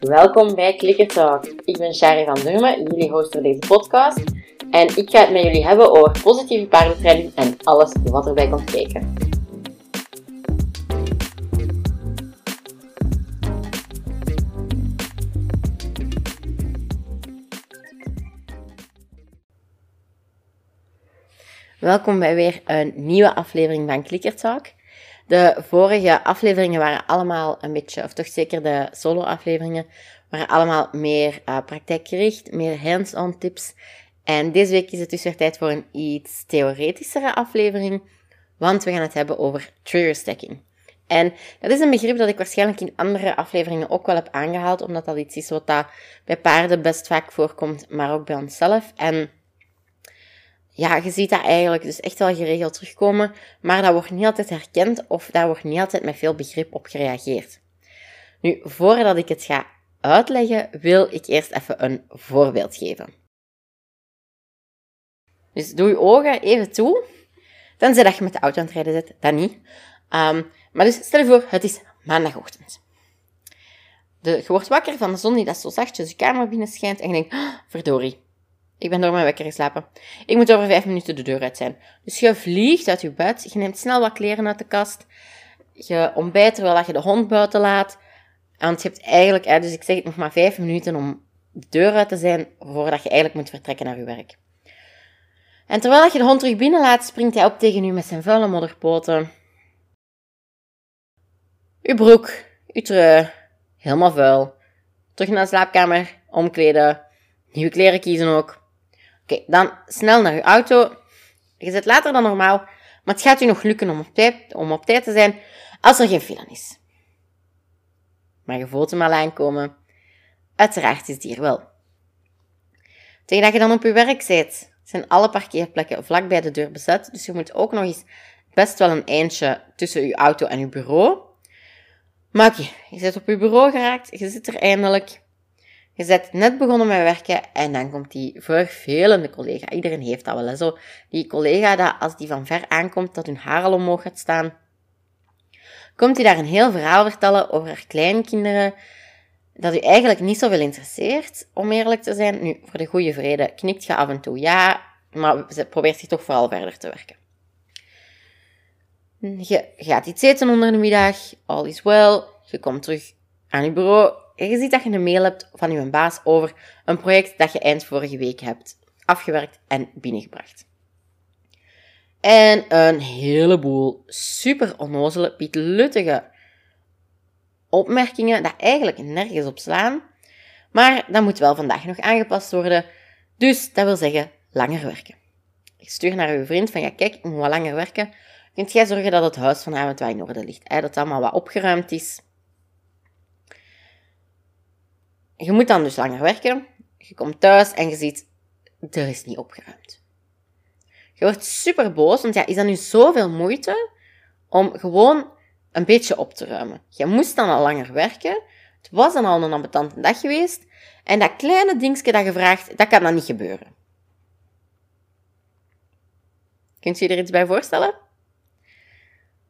Welkom bij Clicker Talk. Ik ben Shari van Durmen, jullie host voor deze podcast. En ik ga het met jullie hebben over positieve paardentraining en alles wat erbij komt kijken. Welkom bij weer een nieuwe aflevering van Clicker Talk. De vorige afleveringen waren allemaal een beetje, of toch zeker de solo-afleveringen, waren allemaal meer uh, praktijkgericht, meer hands-on tips. En deze week is het dus weer tijd voor een iets theoretischere aflevering, want we gaan het hebben over trigger stacking. En dat is een begrip dat ik waarschijnlijk in andere afleveringen ook wel heb aangehaald, omdat dat iets is wat dat bij paarden best vaak voorkomt, maar ook bij onszelf. En ja, je ziet dat eigenlijk dus echt wel geregeld terugkomen, maar dat wordt niet altijd herkend of daar wordt niet altijd met veel begrip op gereageerd. Nu, voordat ik het ga uitleggen, wil ik eerst even een voorbeeld geven. Dus doe je ogen even toe, tenzij dat je met de auto aan het rijden zit, dat niet. Ehm, maar dus stel je voor, het is maandagochtend. De, je wordt wakker van de zon die dat zo zachtjes je kamer binnen schijnt en je denkt, oh, verdorie, ik ben door mijn wekker geslapen. Ik moet over vijf minuten de deur uit zijn. Dus je vliegt uit je bed. Je neemt snel wat kleren uit de kast. Je ontbijt terwijl je de hond buiten laat. Want je hebt eigenlijk, dus ik zeg het nog maar vijf minuten om de deur uit te zijn voordat je eigenlijk moet vertrekken naar je werk. En terwijl je de hond terug binnen laat, springt hij op tegen u met zijn vuile modderpoten. Uw broek, uw trui, helemaal vuil. Terug naar de slaapkamer, omkleden, nieuwe kleren kiezen ook. Oké, dan snel naar je auto. Je zit later dan normaal, maar het gaat u nog lukken om op tijd, om op tijd te zijn als er geen file is. Maar je voelt hem al aankomen. Uiteraard is die er wel. Tegen dat je dan op je werk zit, zijn alle parkeerplekken vlak bij de deur bezet, dus je moet ook nog eens best wel een eindje tussen je auto en je bureau. Maar oké, je zit op je bureau geraakt, je zit er eindelijk. Je bent net begonnen met werken en dan komt die vervelende collega. Iedereen heeft dat wel. Hè? Zo, die collega, dat als die van ver aankomt, dat hun haar al omhoog gaat staan. Komt hij daar een heel verhaal vertellen over haar kleinkinderen, dat u eigenlijk niet zoveel interesseert, om eerlijk te zijn. Nu, voor de goede vrede knikt je af en toe ja, maar ze probeert zich toch vooral verder te werken. Je gaat iets eten onder de middag, all is well. Je komt terug aan je bureau, je ziet dat je een mail hebt van je baas over een project dat je eind vorige week hebt afgewerkt en binnengebracht. En een heleboel super onnozele, pietluttige opmerkingen dat eigenlijk nergens op slaan. Maar dat moet wel vandaag nog aangepast worden. Dus dat wil zeggen langer werken. Ik stuur naar uw vriend van ja kijk, ik moet wat langer werken. Kunt jij zorgen dat het huis vanavond wat in orde ligt? Hè? Dat het allemaal wat opgeruimd is. Je moet dan dus langer werken. Je komt thuis en je ziet, er is niet opgeruimd. Je wordt super boos, want ja, is dat nu zoveel moeite om gewoon een beetje op te ruimen? Je moest dan al langer werken. Het was dan al een ambetante dag geweest. En dat kleine dingetje dat je vraagt, dat kan dan niet gebeuren. Kunt je er iets bij voorstellen?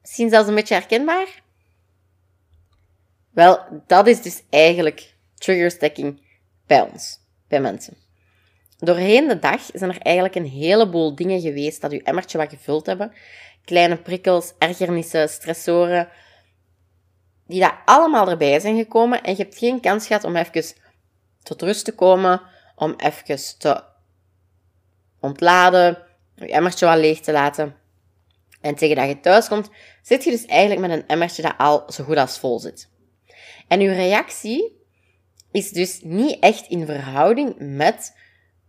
Misschien zelfs een beetje herkenbaar? Wel, dat is dus eigenlijk triggerstacking bij ons, bij mensen. Doorheen de dag zijn er eigenlijk een heleboel dingen geweest dat uw emmertje wat gevuld hebben. Kleine prikkels, ergernissen, stressoren, die daar allemaal erbij zijn gekomen en je hebt geen kans gehad om even tot rust te komen, om even te ontladen, je emmertje wat leeg te laten. En tegen dat je thuis komt, zit je dus eigenlijk met een emmertje dat al zo goed als vol zit. En uw reactie is dus niet echt in verhouding met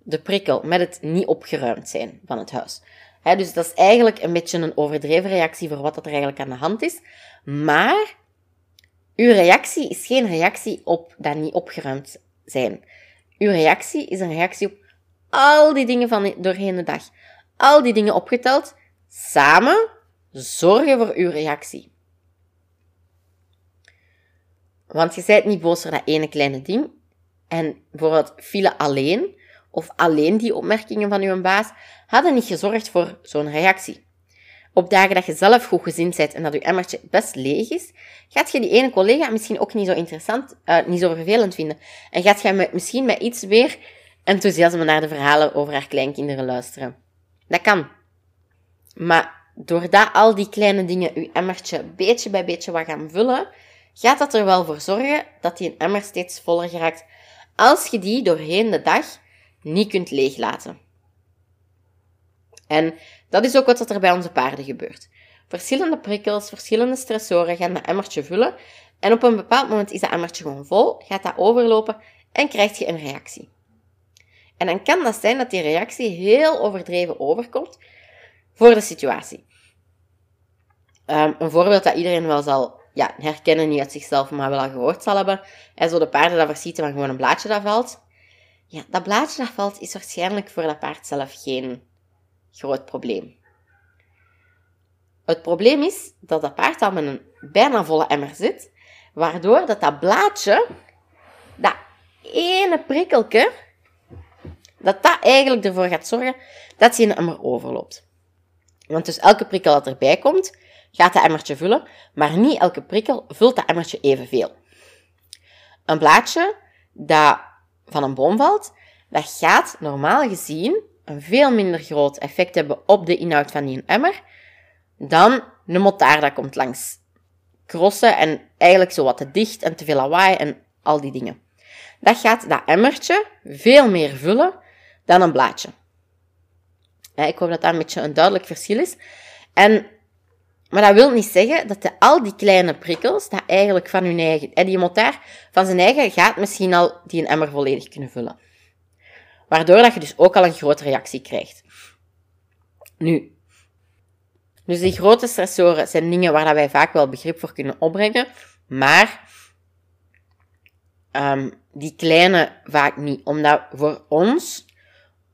de prikkel, met het niet opgeruimd zijn van het huis. dus dat is eigenlijk een beetje een overdreven reactie voor wat er eigenlijk aan de hand is. Maar uw reactie is geen reactie op dat niet opgeruimd zijn. Uw reactie is een reactie op al die dingen van doorheen de dag. Al die dingen opgeteld, samen zorgen voor uw reactie. Want je bent niet boos voor dat ene kleine ding. En bijvoorbeeld file alleen, of alleen die opmerkingen van uw baas, hadden niet gezorgd voor zo'n reactie. op dagen dat je zelf goed gezind bent en dat je emmertje best leeg is, gaat je die ene collega misschien ook niet zo interessant, uh, niet zo vervelend vinden. En gaat je misschien met iets weer enthousiasme naar de verhalen over haar kleinkinderen luisteren. Dat kan. Maar doordat al die kleine dingen je emmertje beetje bij beetje wat gaan vullen, gaat dat er wel voor zorgen dat die emmer steeds voller geraakt als je die doorheen de dag niet kunt leeglaten. En dat is ook wat er bij onze paarden gebeurt. Verschillende prikkels, verschillende stressoren gaan dat emmertje vullen en op een bepaald moment is dat emmertje gewoon vol, gaat dat overlopen en krijg je een reactie. En dan kan dat zijn dat die reactie heel overdreven overkomt voor de situatie. Ehm, een voorbeeld dat iedereen wel zal ja, herkennen, niet uit zichzelf, maar wel al gehoord zal hebben. En zo de paarden dat verschieten van gewoon een blaadje dat valt. Ja, dat blaadje dat valt is waarschijnlijk voor dat paard zelf geen groot probleem. Het probleem is dat dat paard al met een bijna volle emmer zit, waardoor dat, dat blaadje, dat ene prikkelke, dat dat eigenlijk ervoor gaat zorgen dat hij een emmer overloopt. Want dus elke prikkel dat erbij komt, gaat dat emmertje vullen, maar niet elke prikkel vult dat emmertje evenveel. Een blaadje dat van een boom valt, dat gaat normaal gezien een veel minder groot effect hebben op de inhoud van die emmer dan een motaar dat komt langs crossen en eigenlijk zo wat te dicht en te veel lawaai en al die dingen. Dat gaat dat emmertje veel meer vullen dan een blaadje. ik hoop dat dat een beetje een duidelijk verschil is. En, maar dat wil niet zeggen dat de, al die kleine prikkels, dat eigenlijk van hun eigen, die motaar van zijn eigen gaat misschien al die een emmer volledig kunnen vullen. Waardoor dat je dus ook al een grote reactie krijgt. Nu, dus die grote stressoren zijn dingen waar wij vaak wel begrip voor kunnen opbrengen, maar um, die kleine vaak niet. Omdat voor ons,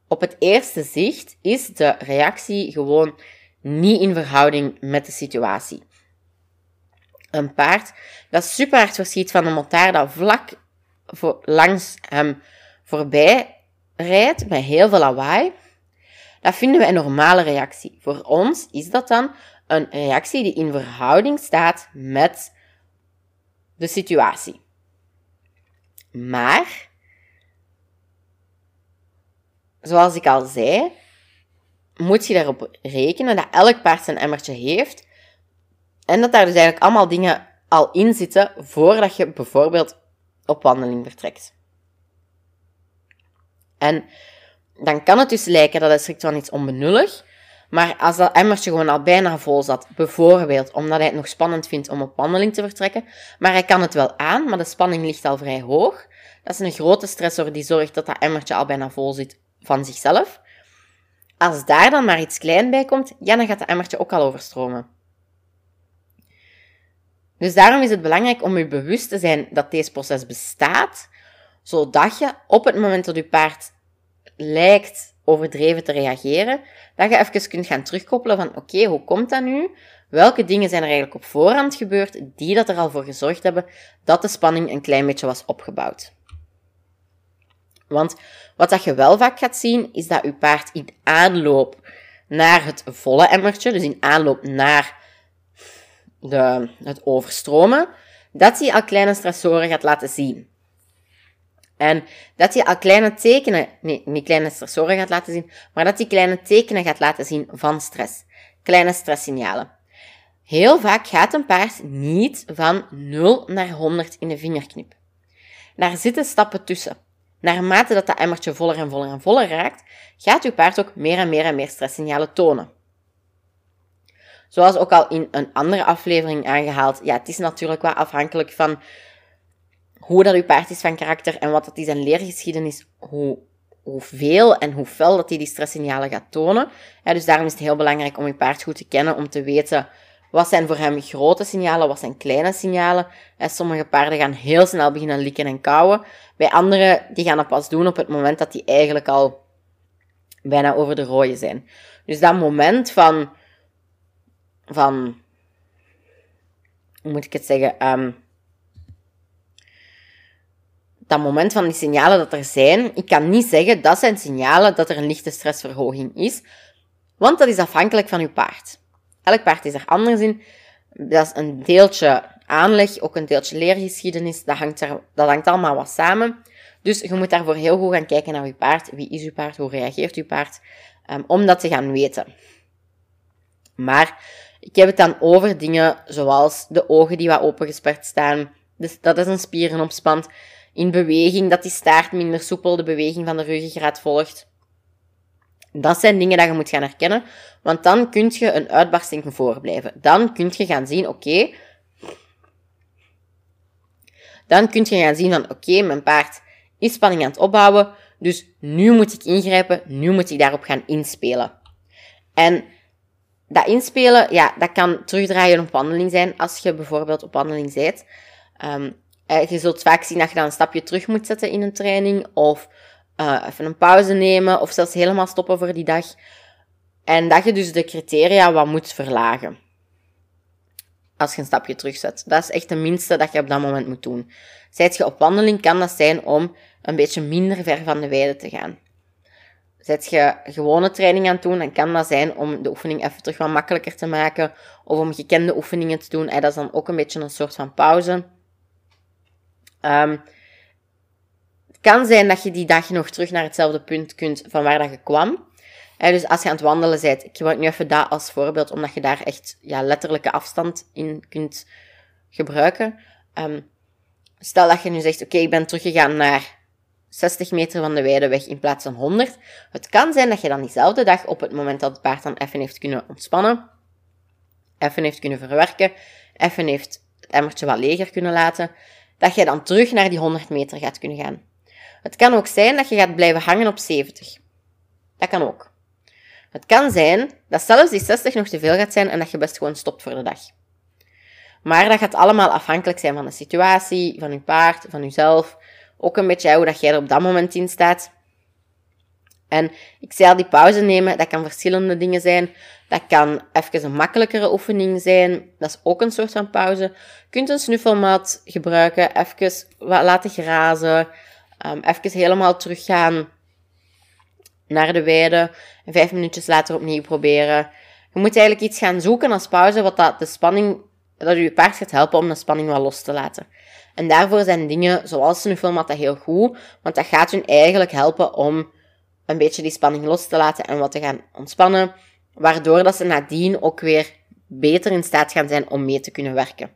op het eerste zicht, is de reactie gewoon niet in verhouding met de situatie. Een paard dat super hard verschiet van een motaar dat vlak langs hem voorbij rijdt met heel veel lawaai, dat vinden we een normale reactie. Voor ons is dat dan een reactie die in verhouding staat met de situatie. Maar, zoals ik al zei, moet je daarop rekenen dat elk paard zijn emmertje heeft en dat daar dus eigenlijk allemaal dingen al in zitten voordat je bijvoorbeeld op wandeling vertrekt. En dan kan het dus lijken dat het strikt van iets onbenullig. Maar als dat emmertje gewoon al bijna vol zat, bijvoorbeeld omdat hij het nog spannend vindt om op wandeling te vertrekken, maar hij kan het wel aan, maar de spanning ligt al vrij hoog. Dat is een grote stressor die zorgt dat dat emmertje al bijna vol zit van zichzelf. Als daar dan maar iets klein bij komt, ja, dan gaat dat emmertje ook al overstromen. Dus daarom is het belangrijk om je bewust te zijn dat deze proces bestaat, zodat je op het moment dat je paard lijkt overdreven te reageren, dat je even kunt gaan terugkoppelen van oké, hoe komt dat nu? Welke dingen zijn er eigenlijk op voorhand gebeurd die dat er al voor gezorgd hebben dat de spanning een klein beetje was opgebouwd? Want wat dat je wel vaak gaat zien, is dat je paard in aanloop naar het volle emmertje, dus in aanloop naar de, het overstromen, dat hij al kleine stressoren gaat laten zien. En dat hij al kleine tekenen, nee, niet kleine stressoren gaat laten zien, maar dat hij kleine tekenen gaat laten zien van stress. Kleine stresssignalen. Heel vaak gaat een paard niet van 0 naar 100 in de vingerknip. Daar zitten stappen tussen. Naarmate dat dat emmertje voller en voller en voller raakt, gaat uw paard ook meer en meer en meer stresssignalen tonen. Zoals ook al in een andere aflevering aangehaald, ja, het is natuurlijk wel afhankelijk van hoe dat uw paard is van karakter en wat dat is zijn leergeschiedenis, hoe, hoeveel en hoe fel dat hij die stresssignalen gaat tonen. Dus daarom is het heel belangrijk om je paard goed te kennen, om te weten wat zijn voor hem grote signalen, wat zijn kleine signalen. En sommige paarden gaan heel snel beginnen likken en kauwen. Bij andere, die gaan dat pas doen op het moment dat die eigenlijk al bijna over de rode zijn. Dus dat moment van, van, hoe moet ik het zeggen, um, dat moment van die signalen dat er zijn, ik kan niet zeggen dat zijn signalen dat er een lichte stressverhoging is, want dat is afhankelijk van uw paard. Elk paard is er anders in. Dat is een deeltje aanleg, ook een deeltje leergeschiedenis. Dat hangt, er, dat hangt allemaal wat samen. Dus je moet daarvoor heel goed gaan kijken naar je paard. Wie is je paard? Hoe reageert je paard? Um, om dat te gaan weten. Maar ik heb het dan over dingen zoals de ogen die wat opengesperd staan. Dus dat is een spierenopspand. In beweging, dat die staart minder soepel de beweging van de ruggengraat volgt. Dat zijn dingen dat je moet gaan herkennen, want dan kun je een uitbarsting voorblijven. Dan kun je gaan zien, oké, dan kun je gaan zien van, oké, mijn paard is spanning aan het opbouwen, dus nu moet ik ingrijpen, nu moet ik daarop gaan inspelen. En dat inspelen, ja, dat kan terugdraaien op wandeling zijn, als je bijvoorbeeld op wandeling bent. Um, je zult vaak zien dat je dan een stapje terug moet zetten in een training, of uh, even een pauze nemen, of zelfs helemaal stoppen voor die dag. En dat je dus de criteria wat moet verlagen. Als je een stapje terugzet. Dat is echt de minste dat je op dat moment moet doen. Zijt je op wandeling, kan dat zijn om een beetje minder ver van de weide te gaan. Zet je gewone training aan het doen, dan kan dat zijn om de oefening even terug wat makkelijker te maken. Of om gekende oefeningen te doen. dat is dan ook een beetje een soort van pauze. Um, kan zijn dat je die dag nog terug naar hetzelfde punt kunt van waar dat je kwam. dus als je aan het wandelen bent, ik gebruik nu even dat als voorbeeld, omdat je daar echt ja, letterlijke afstand in kunt gebruiken. Um, stel dat je nu zegt, oké, ik ben teruggegaan naar 60 meter van de weideweg in plaats van 100. Het kan zijn dat je dan diezelfde dag, op het moment dat het paard dan even heeft kunnen ontspannen, even heeft kunnen verwerken, even heeft het emmertje wat leger kunnen laten, dat je dan terug naar die 100 meter gaat kunnen gaan. Het kan ook zijn dat je gaat blijven hangen op 70. Dat kan ook. Het kan zijn dat zelfs die 60 nog te veel gaat zijn en dat je best gewoon stopt voor de dag. Maar dat gaat allemaal afhankelijk zijn van de situatie, van je paard, van jezelf. Ook een beetje hoe dat jij er op dat moment in staat. En ik zei al, die pauze nemen, dat kan verschillende dingen zijn. Dat kan even een makkelijkere oefening zijn. Dat is ook een soort van pauze. Je kunt een snuffelmat gebruiken, even laten grazen. Um, even helemaal teruggaan naar de weide. En vijf minuutjes later opnieuw proberen. Je moet eigenlijk iets gaan zoeken als pauze, wat dat de spanning, dat je paard gaat helpen om de spanning wat los te laten. En daarvoor zijn dingen zoals snuffelmat dat heel goed, want dat gaat hun eigenlijk helpen om een beetje die spanning los te laten en wat te gaan ontspannen, waardoor dat ze nadien ook weer beter in staat gaan zijn om mee te kunnen werken.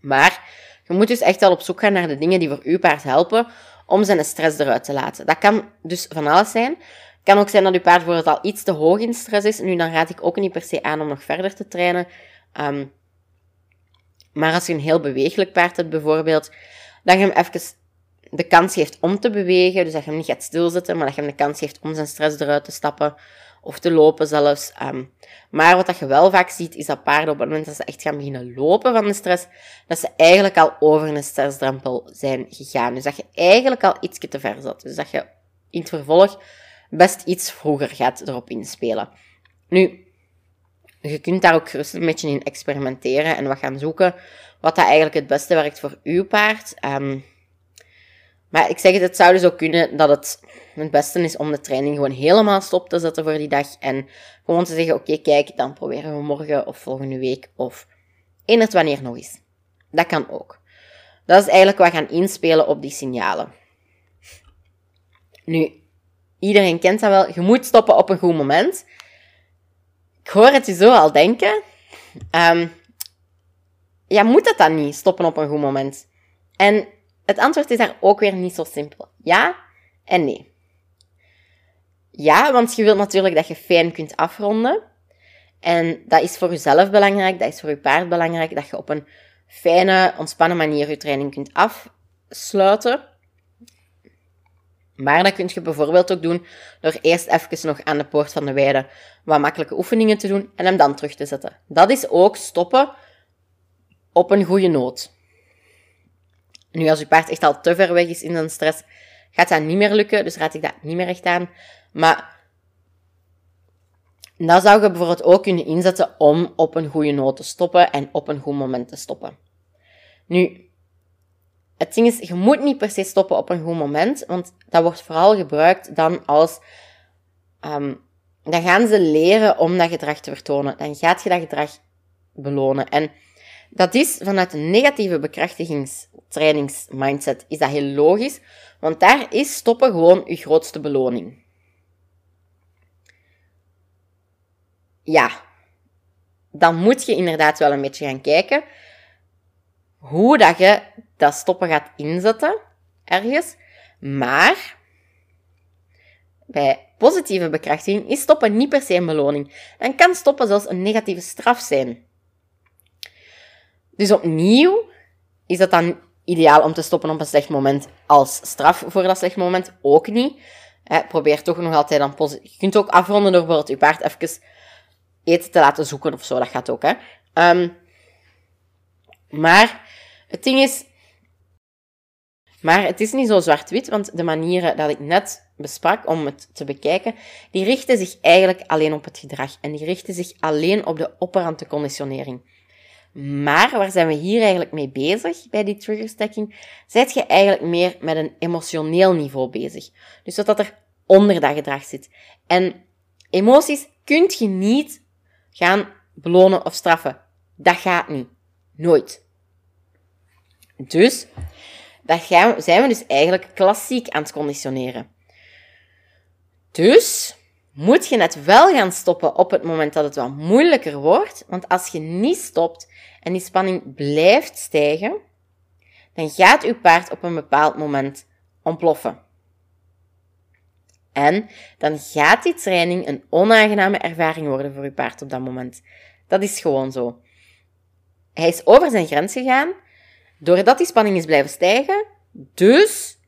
Maar je moet dus echt wel op zoek gaan naar de dingen die voor uw paard helpen om zijn stress eruit te laten. Dat kan dus van alles zijn. Het kan ook zijn dat uw paard bijvoorbeeld al iets te hoog in stress is. Nu, dan raad ik ook niet per se aan om nog verder te trainen. Um, maar als je een heel bewegelijk paard hebt bijvoorbeeld, dat je hem even de kans geeft om te bewegen, dus dat je hem niet gaat stilzetten, maar dat je hem de kans geeft om zijn stress eruit te stappen of te lopen zelfs. Um, maar wat dat je wel vaak ziet, is dat paarden op het moment dat ze echt gaan beginnen lopen van de stress, dat ze eigenlijk al over een stressdrempel zijn gegaan. Dus dat je eigenlijk al iets te ver zat. Dus dat je in het vervolg best iets vroeger gaat erop inspelen. Nu, je kunt daar ook gerust een beetje in experimenteren en wat gaan zoeken wat dat eigenlijk het beste werkt voor uw paard. Um, maar ik zeg het, het zou dus ook kunnen dat het het beste is om de training gewoon helemaal stop te zetten voor die dag. En gewoon te zeggen, oké, kijk, dan proberen we morgen of volgende week of in het wanneer nog eens. Dat kan ook. Dat is eigenlijk wat gaan inspelen op die signalen. Nu, iedereen kent dat wel. Je moet stoppen op een goed moment. Ik hoor het je zo al denken. Um, ja, moet dat dan niet, stoppen op een goed moment? En het antwoord is daar ook weer niet zo simpel. Ja en nee. Ja, want je wilt natuurlijk dat je fijn kunt afronden. En dat is voor jezelf belangrijk, dat is voor je paard belangrijk, dat je op een fijne, ontspannen manier je training kunt afsluiten. Maar dat kun je bijvoorbeeld ook doen door eerst even nog aan de poort van de weide wat makkelijke oefeningen te doen en hem dan terug te zetten. Dat is ook stoppen op een goede noot. Nu, als je paard echt al te ver weg is in zijn stress, gaat dat niet meer lukken. Dus raad ik dat niet meer echt aan. Maar dat zou je bijvoorbeeld ook kunnen inzetten om op een goede noot te stoppen en op een goed moment te stoppen. Nu, het ding is, je moet niet per se stoppen op een goed moment, want dat wordt vooral gebruikt dan als um, dan gaan ze leren om dat gedrag te vertonen. Dan gaat je dat gedrag belonen. En dat is vanuit een negatieve bekrachtigingstrainingsmindset is dat heel logisch, want daar is stoppen gewoon je grootste beloning. Ja, dan moet je inderdaad wel een beetje gaan kijken hoe dat je dat stoppen gaat inzetten ergens. Maar bij positieve bekrachtiging is stoppen niet per se een beloning. Dan kan stoppen zelfs een negatieve straf zijn. Dus opnieuw is dat dan ideaal om te stoppen op een slecht moment als straf voor dat slecht moment ook niet. probeer toch nog altijd dan positief. Je kunt ook afronden door bijvoorbeeld je paard even eten te laten zoeken of zo. Dat gaat ook, hè. Ehm, maar het ding is, maar het is niet zo zwart-wit, want de manieren dat ik net besprak om het te bekijken, die richten zich eigenlijk alleen op het gedrag en die richten zich alleen op de operante conditionering. Maar waar zijn we hier eigenlijk mee bezig bij die trigger stacking? Zijt je eigenlijk meer met een emotioneel niveau bezig. Dus wat er onder dat gedrag zit. En emoties kunt je niet gaan belonen of straffen. Dat gaat niet. Nooit. Dus, dat gaan, zijn we dus eigenlijk klassiek aan het conditioneren. Dus, moet je het wel gaan stoppen op het moment dat het wat moeilijker wordt. Want als je niet stopt en die spanning blijft stijgen, dan gaat uw paard op een bepaald moment ontploffen. En dan gaat die training een onaangename ervaring worden voor uw paard op dat moment. Dat is gewoon zo. Hij is over zijn grens gegaan, doordat die spanning is blijven stijgen, dus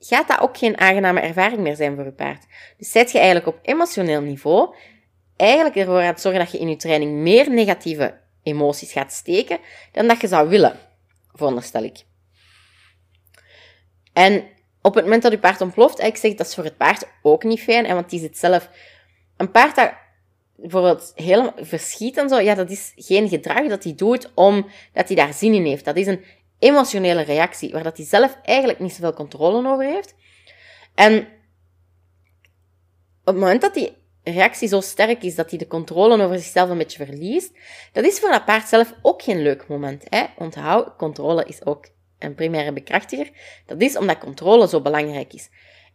gaat dat ook geen aangename ervaring meer zijn voor je paard. Dus zet je eigenlijk op emotioneel niveau eigenlijk ervoor aan het zorgen dat je in je training meer negatieve emoties gaat steken dan dat je zou willen, veronderstel ik. En op het moment dat je paard ontploft, ik zeg dat is voor het paard ook niet fijn, want die zit zelf... Een paard dat bijvoorbeeld helemaal verschiet en zo, ja, dat is geen gedrag dat hij doet omdat hij daar zin in heeft. Dat is een emotionele reactie, waar dat hij zelf eigenlijk niet zoveel controle over heeft. En op het moment dat die reactie zo sterk is dat hij de controle over zichzelf een beetje verliest, dat is voor dat paard zelf ook geen leuk moment. Hè? Onthoud, controle is ook een primaire bekrachtiger. Dat is omdat controle zo belangrijk is.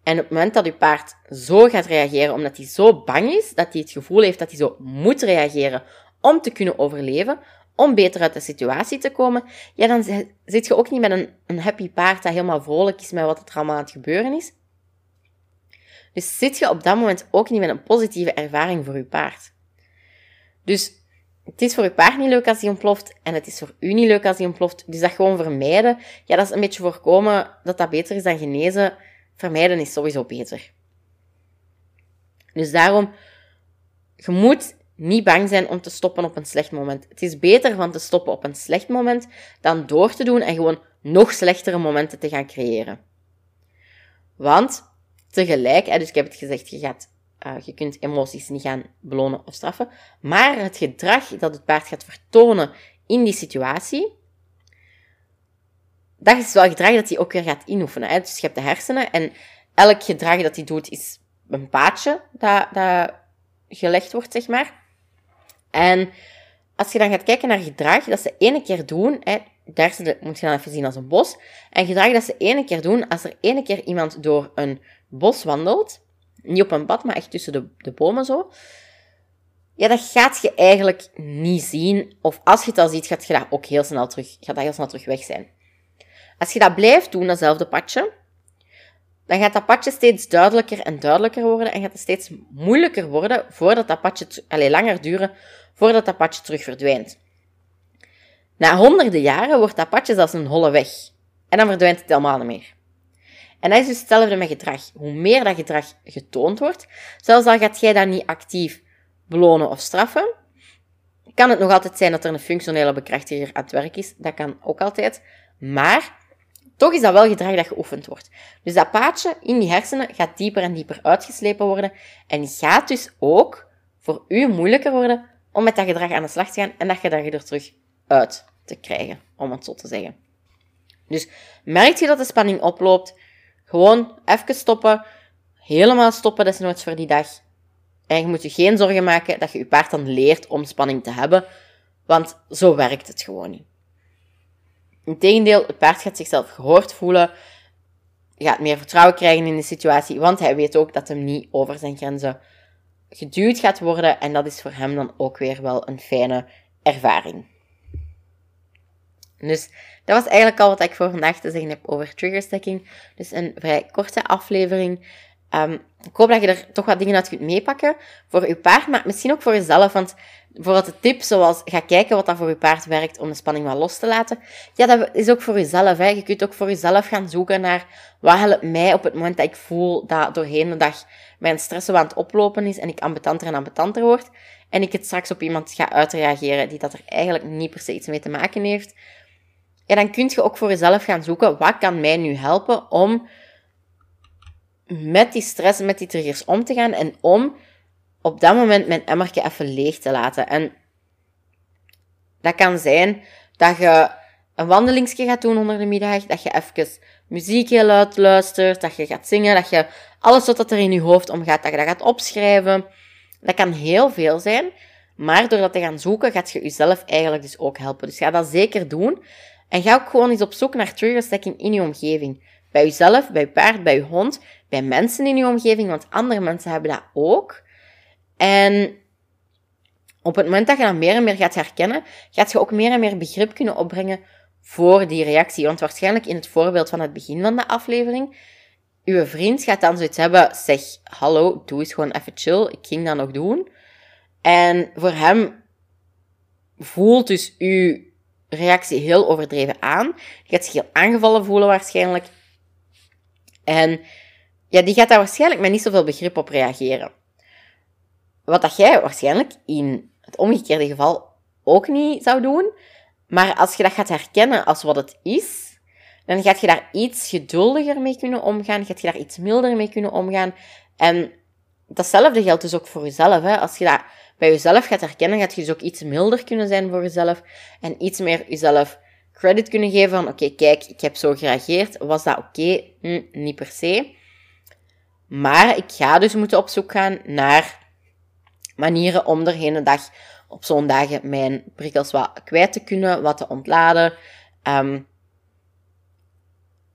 En op het moment dat uw paard zo gaat reageren, omdat hij zo bang is, dat hij het gevoel heeft dat hij zo moet reageren om te kunnen overleven, om beter uit de situatie te komen, ja, dan zit je ook niet met een, een happy paard dat helemaal vrolijk is met wat er allemaal aan het gebeuren is. Dus zit je op dat moment ook niet met een positieve ervaring voor je paard. Dus het is voor je paard niet leuk als hij ontploft en het is voor u niet leuk als hij ontploft. Dus dat gewoon vermijden, ja, dat is een beetje voorkomen dat dat beter is dan genezen. Vermijden is sowieso beter. Dus daarom, je moet niet bang zijn om te stoppen op een slecht moment. Het is beter van te stoppen op een slecht moment dan door te doen en gewoon nog slechtere momenten te gaan creëren. Want tegelijk, dus ik heb het gezegd, je, gaat, uh, je kunt emoties niet gaan belonen of straffen, maar het gedrag dat het paard gaat vertonen in die situatie, dat is wel gedrag dat hij ook weer gaat inoefenen. Dus je hebt de hersenen en elk gedrag dat hij doet is een paadje dat, dat gelegd wordt, zeg maar. En als je dan gaat kijken naar gedrag dat ze ene keer doen, hè, daar moet je dan even zien als een bos. En gedrag dat ze ene keer doen, als er ene keer iemand door een bos wandelt, niet op een pad, maar echt tussen de, de bomen zo, ja, dat gaat je eigenlijk niet zien. Of als je het al ziet, gaat je dat ook heel snel terug, gaat dat heel snel terug weg zijn. Als je dat blijft doen, datzelfde padje, dan gaat dat padje steeds duidelijker en duidelijker worden en gaat het steeds moeilijker worden voordat dat padje, langer duren voordat dat padje terug verdwijnt. Na honderden jaren wordt dat padje zelfs een holle weg. En dan verdwijnt het helemaal niet meer. En dat is dus hetzelfde met gedrag. Hoe meer dat gedrag getoond wordt, zelfs al gaat jij dat niet actief belonen of straffen, kan het nog altijd zijn dat er een functionele bekrachtiger aan het werk is. Dat kan ook altijd. Maar toch is dat wel gedrag dat geoefend wordt. Dus dat paadje in die hersenen gaat dieper en dieper uitgeslepen worden en gaat dus ook voor u moeilijker worden om met dat gedrag aan de slag te gaan en dat gedrag er terug uit te krijgen, om het zo te zeggen. Dus merkt je dat de spanning oploopt, gewoon even stoppen, helemaal stoppen desnoods voor die dag. En je moet je geen zorgen maken dat je je paard dan leert om spanning te hebben, want zo werkt het gewoon niet. Integendeel, het paard gaat zichzelf gehoord voelen, gaat meer vertrouwen krijgen in de situatie, want hij weet ook dat hem niet over zijn grenzen geduwd gaat worden en dat is voor hem dan ook weer wel een fijne ervaring. Dus dat was eigenlijk al wat ik voor vandaag te zeggen heb over triggerstacking. Dus een vrij korte aflevering. Um, ik hoop dat je er toch wat dingen uit kunt meepakken voor je paard, maar misschien ook voor jezelf. Want bijvoorbeeld de tip zoals ga kijken wat dat voor je paard werkt om de spanning wat los te laten. Ja, dat is ook voor jezelf. Hè. Je kunt ook voor jezelf gaan zoeken naar wat helpt mij op het moment dat ik voel dat doorheen de dag mijn stress aan het oplopen is en ik ambetanter en ambetanter word. En ik het straks op iemand ga uitreageren die dat er eigenlijk niet per se iets mee te maken heeft. Ja, dan kun je ook voor jezelf gaan zoeken, wat kan mij nu helpen om met die stress, met die triggers om te gaan en om op dat moment mijn emmertje even leeg te laten. En dat kan zijn dat je een wandelingsje gaat doen onder de middag, dat je even muziek heel luid luistert, dat je gaat zingen, dat je alles wat er in je hoofd omgaat, dat je dat gaat opschrijven. Dat kan heel veel zijn, maar door dat te gaan zoeken, gaat je jezelf eigenlijk dus ook helpen. Dus ga dat zeker doen. En ga ook gewoon eens op zoek naar triggerstacking in je omgeving. Bij jezelf, bij je paard, bij je hond, bij mensen in je omgeving, want andere mensen hebben dat ook. En op het moment dat je dat meer en meer gaat herkennen, gaat je ook meer en meer begrip kunnen opbrengen voor die reactie. Want waarschijnlijk in het voorbeeld van het begin van de aflevering, uw vriend gaat dan zoiets hebben, zeg, hallo, doe eens gewoon even chill, ik ging dat nog doen. En voor hem voelt dus uw reactie heel overdreven aan. Die gaat zich heel aangevallen voelen waarschijnlijk. En ja, die gaat daar waarschijnlijk met niet zoveel begrip op reageren. Wat dat jij waarschijnlijk in het omgekeerde geval ook niet zou doen. Maar als je dat gaat herkennen als wat het is, dan gaat je daar iets geduldiger mee kunnen omgaan. Gaat je daar iets milder mee kunnen omgaan. En datzelfde geldt dus ook voor jezelf. Hè? Als je dat bij jezelf gaat herkennen, gaat je dus ook iets milder kunnen zijn voor jezelf. En iets meer jezelf credit kunnen geven van, oké, kijk, ik heb zo gereageerd. Was dat oké? Hm, niet per se. Maar ik ga dus moeten op zoek gaan naar manieren om doorheen de dag op zo'n dagen mijn prikkels wat kwijt te kunnen, wat te ontladen. Ehm,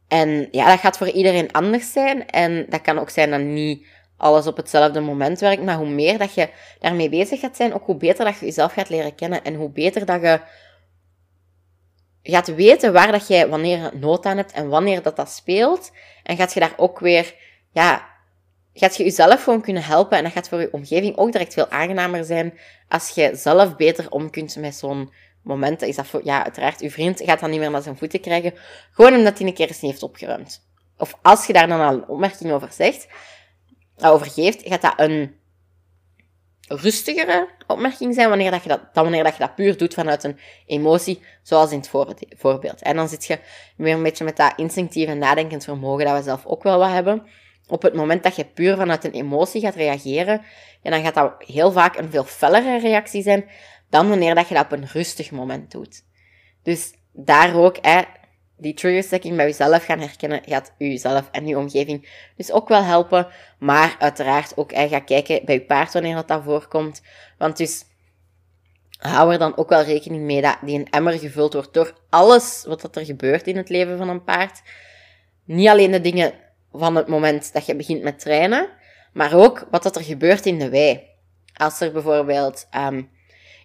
en ja, dat gaat voor iedereen anders zijn. En dat kan ook zijn dat niet alles op hetzelfde moment werkt. Maar hoe meer dat je daarmee bezig gaat zijn, ook hoe beter dat je jezelf gaat leren kennen. En hoe beter dat je gaat weten waar dat jij wanneer nood aan hebt en wanneer dat dat speelt. En gaat je daar ook weer, ja, gaat je jezelf gewoon kunnen helpen. En dat gaat voor je omgeving ook direct veel aangenamer zijn als je zelf beter om kunt met zo'n momenten. Is dat voor, ja, uiteraard, je vriend gaat dan niet meer naar zijn voeten krijgen. Gewoon omdat hij een keer eens niet heeft opgeruimd. Of als je daar dan al een opmerking over zegt, over geeft, gaat dat een rustigere opmerking zijn wanneer dat je dat, dan wanneer dat je dat puur doet vanuit een emotie, zoals in het voorbeeld. En dan zit je weer een beetje met dat instinctieve nadenkend vermogen dat we zelf ook wel wat hebben. Op het moment dat je puur vanuit een emotie gaat reageren, ja, dan gaat dat heel vaak een veel fellere reactie zijn dan wanneer dat je dat op een rustig moment doet. Dus daar ook, hè, die triggerstacking bij jezelf gaan herkennen, gaat jezelf en je omgeving dus ook wel helpen. Maar uiteraard ook hè, ga kijken bij je paard wanneer dat, dat voorkomt. Want dus hou er dan ook wel rekening mee dat die een emmer gevuld wordt door alles wat er gebeurt in het leven van een paard. Niet alleen de dingen van het moment dat je begint met trainen, maar ook wat er gebeurt in de wei. Als er bijvoorbeeld um,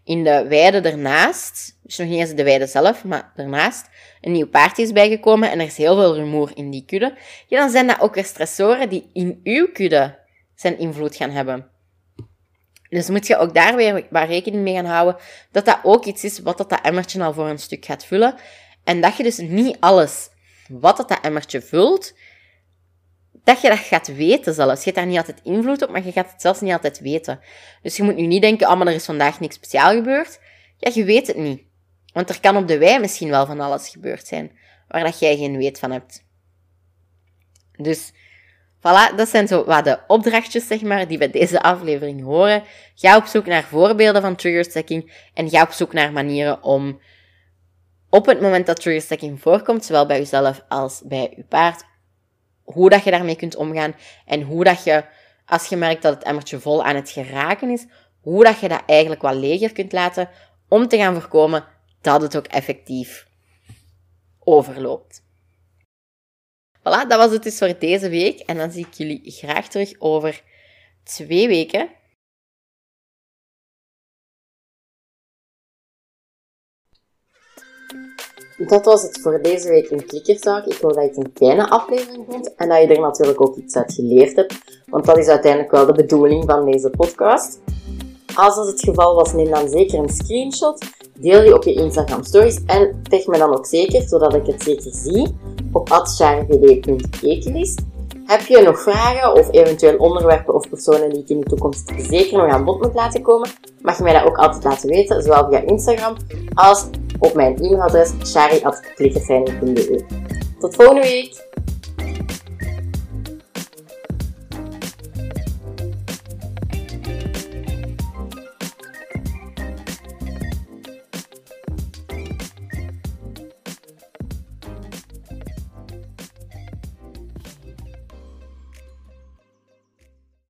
in de weide ernaast, dus nog niet eens de weide zelf, maar ernaast, een nieuw paard is bijgekomen en er is heel veel rumoer in die kudde, ja, dan zijn dat ook weer stressoren die in uw kudde zijn invloed gaan hebben. Dus moet je ook daar weer waar rekening mee gaan houden dat dat ook iets is wat dat, emmertje al voor een stuk gaat vullen. En dat je dus niet alles wat dat emmertje vult, dat je dat gaat weten zelfs. Je hebt daar niet altijd invloed op, maar je gaat het zelfs niet altijd weten. Dus je moet nu niet denken, oh, maar er is vandaag niks speciaal gebeurd. Ja, je weet het niet. Want er kan op de wei misschien wel van alles gebeurd zijn, waar dat jij geen weet van hebt. Dus, voilà, dat zijn zo wat de opdrachtjes, zeg maar, die bij deze aflevering horen. Ga op zoek naar voorbeelden van triggerstacking en ga op zoek naar manieren om op het moment dat triggerstacking voorkomt, zowel bij jezelf als bij je paard, hoe dat je daarmee kunt omgaan en hoe dat je, als je merkt dat het emmertje vol aan het geraken is, hoe dat je dat eigenlijk wat leger kunt laten om te gaan voorkomen dat het ook effectief overloopt. Voilà, dat was het dus voor deze week. En dan zie ik jullie graag terug over twee weken. Dat was het voor deze week in Klikkertalk. Ik hoop dat je het een fijne aflevering vond en dat je er natuurlijk ook iets uit geleerd hebt. Want dat is uiteindelijk wel de bedoeling van deze podcast. Als dat het geval was, neem dan zeker een screenshot. Deel die op je Instagram stories en tag me dan ook zeker, zodat ik het zeker zie, op atcharvd.ekelis. Heb je nog vragen of eventueel onderwerpen of personen die ik in de toekomst zeker nog aan bod moet laten komen, mag je mij dat ook altijd laten weten, zowel via Instagram als op mijn e-mailadres shari.klikkerfijn.be. Tot volgende week!